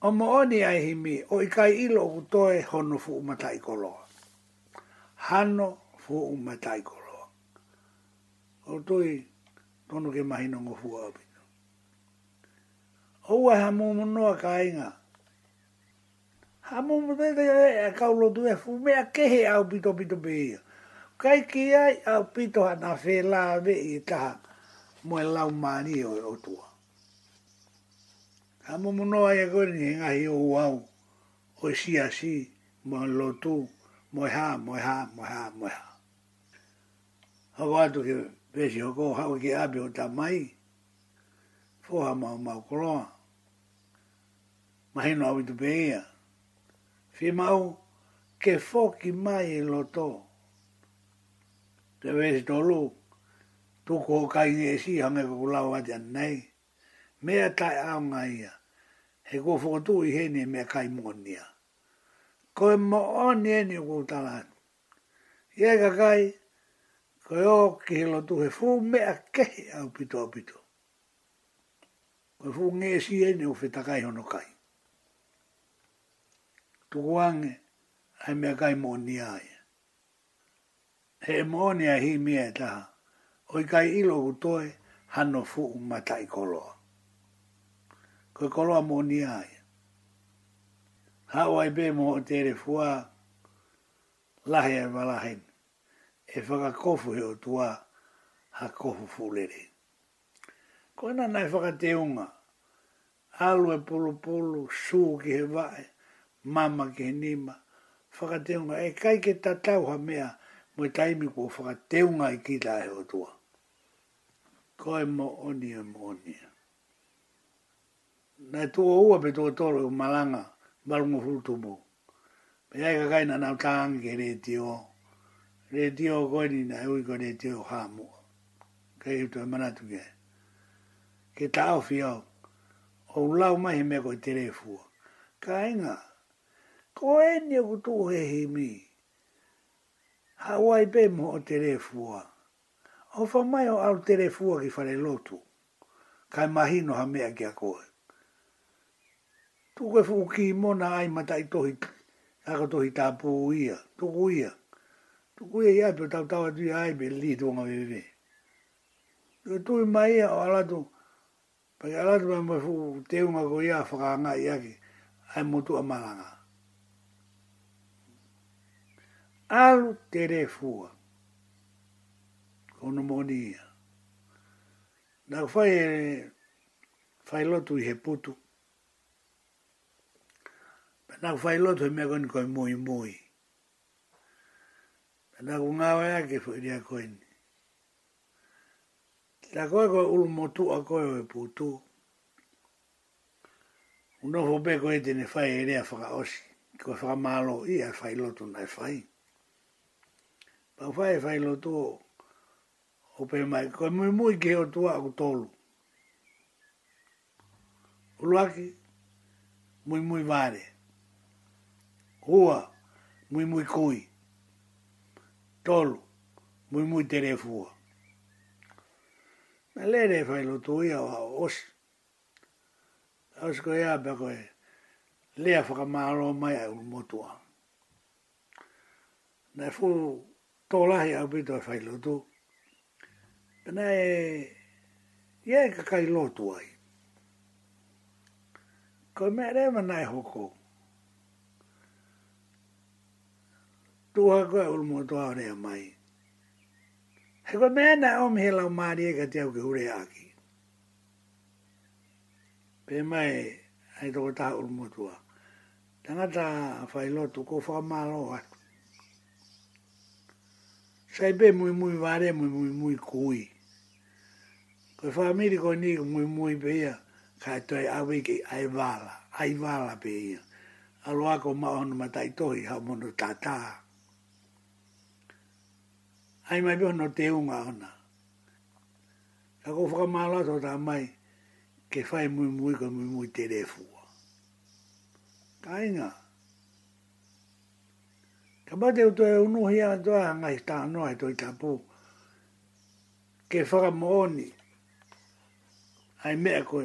o mooni ai himi o i kai ilo ku toe hono fu umatai koloa. Hano fu umatai koloa. O tui tonu ke mahino ngo fu apito. O ua ha mumunua ka inga. Ha mumunua te e kaulo tue fu mea kehe au pito pito pia. Kai ki ai au pito hana fe la ve i taha mua lau mani e o tua a momono ai a ni nga hi o wau, o e si a si, mo e lotu, mo e ha, mo ha, mo ha, mo e ha. Hau atu ke pesi hoko hau ke api o ta mai, fōha mau mau koroa, mahino au i tu peia. Fi mau ke fōki mai e loto, te ves to lu tu ko kai ni si hame kukulau ati an nei, mea tai au ia he ko fo to i he ni me kai monia ko mo on e ni ko ta la ye ga kai ko yo ki lo tu he fu me a ke au pito au pito ko fu nge si e ni o fe ta kai hono kai tu wang ai me kai monia ai he monia hi me ta oi kai ilo to e hanno fu mata i koloa ko kolo a moni ai. Ha o be mo o tere fua lahe e valahen. E whaka kofu he o tua ha kofu fulere. Ko ena nai whaka te unga. Alu e polo polo, su ki he vae, mama ki he nima. Whaka te unga. E kai ke tatau ha mea mo e i taimi kua whaka te unga i kita he o tua. Ko e mo onia mo onia nai tua ua pe tua toro o e malanga, marunga furutumu. Pe ai ka kaina nau tāngi re tio. Re tio koe ni nai ui ko re tio e hāmu. Kei e utu e manatu ke. Ke tāo fiau. O lau mahi me koe tere fua. Ka inga. Koe ni aku tū he he mi. Hawai pe mo o tere fua. O fa mai o au tere fua ki fare lotu. Kai mahino ha mea ki a koe. Tuku fu ki i mona ai i tohi, aka tohi tāpū ia, tuku ia. Tuku ia ia pio tau tau atu ia ai pe li tuonga vive. Tuku e tui mai ia o alatu, pake alatu mai mai fuku teunga ko ia whakaanga ia ki, ai mutu a malanga. Alu tere fua. Kono moni ia. Nau fai e, eh, fai lotu i he putu na fai loto me koni koi mui mui. Na ku ngawe ke fu iria koi ni. Ta koe koe ulu motu a koe oe putu. Uno fu ko koe tene fai iria e whaka osi. Koe whaka malo i a fai loto na fai. Pa fai fai e loto o. pe mai ko mui mui ke o tua ku tolu. Uluaki, mui mui vare hoa mui mui koi. Tolu, mui mui tere fua. Mä lere fai lo tui au hau os. Osko ea pako e lea faka maaro mai un motua. Nä fu to lahi au pito e fai lo tu. Nä e ia e kakai lotu ai. Koi mä reema nai e hokou. tu ha ko ul mo to are mai he ko me na om he la ma ri ga e teu ge ure aki pe mai ai to ta ul mo tua tanga ta fai lo tu ko fa ma lo ha sai be mu mu vare mu mu mu kui ko fa mi ri ko ni mu mu be ya ka to ai ave ki ai vala ai vala be ya aloa ko ma on ma tai to ha mo no tataa ai mai bio no te unga ona ka ko fuka mala to ta mai ke fai mu mu ko mu mu te refu kainga ka ba te to unu hia to anga sta no ai to i tapu ke fuka moni ai me ko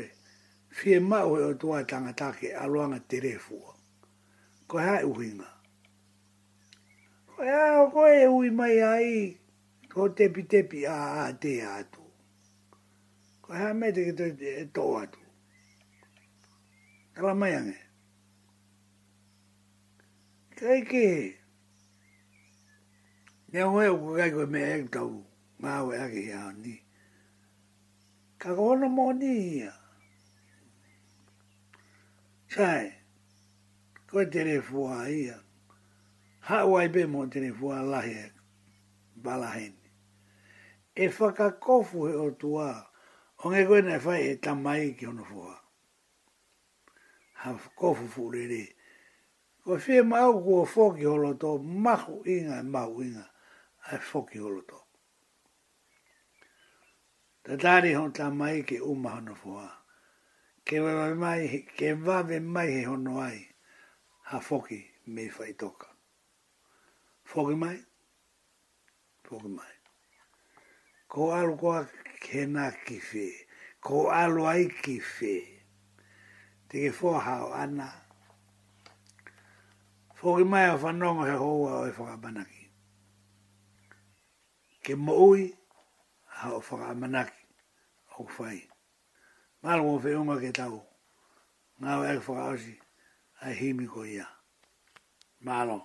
fie ma e o to atanga ta ke aloanga te refu ko hai uhinga Ea, koe e ui mai ai, ko tepi tepi a a te atu. Ko hea me te kito e tō atu. Kala mai ange. Kai ke he. Ne o heo koe me e tau māwe ake hea ni. Ka kohono mō ni hea. Sai, koe tere fua hea. Hawaipe mō tere fua lahe balahen e whakakofu he o tua, o nge koe nei whai e tamai ki ono fua. Ha kofu fuurere. Ko whie mau kua whoki holoto, mahu inga, mahu inga, a whoki holoto. Ta tari hon tamai ki uma hono fua. Ke wawe mai, ke wawe mai he hono ai, ha whoki me whai toka. Whoki mai? Whoki mai ko alu ko kena ki fe, ko alu ai ki fe. Te ke hao ana, fō ki mai a whanonga he hoa o e whakamanaki. Ke mo ui, hao whakamanaki, o whai. Malu o whiunga ke tau, ngā e whakaosi, ai himi ko ia. Malo.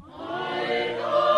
Malo.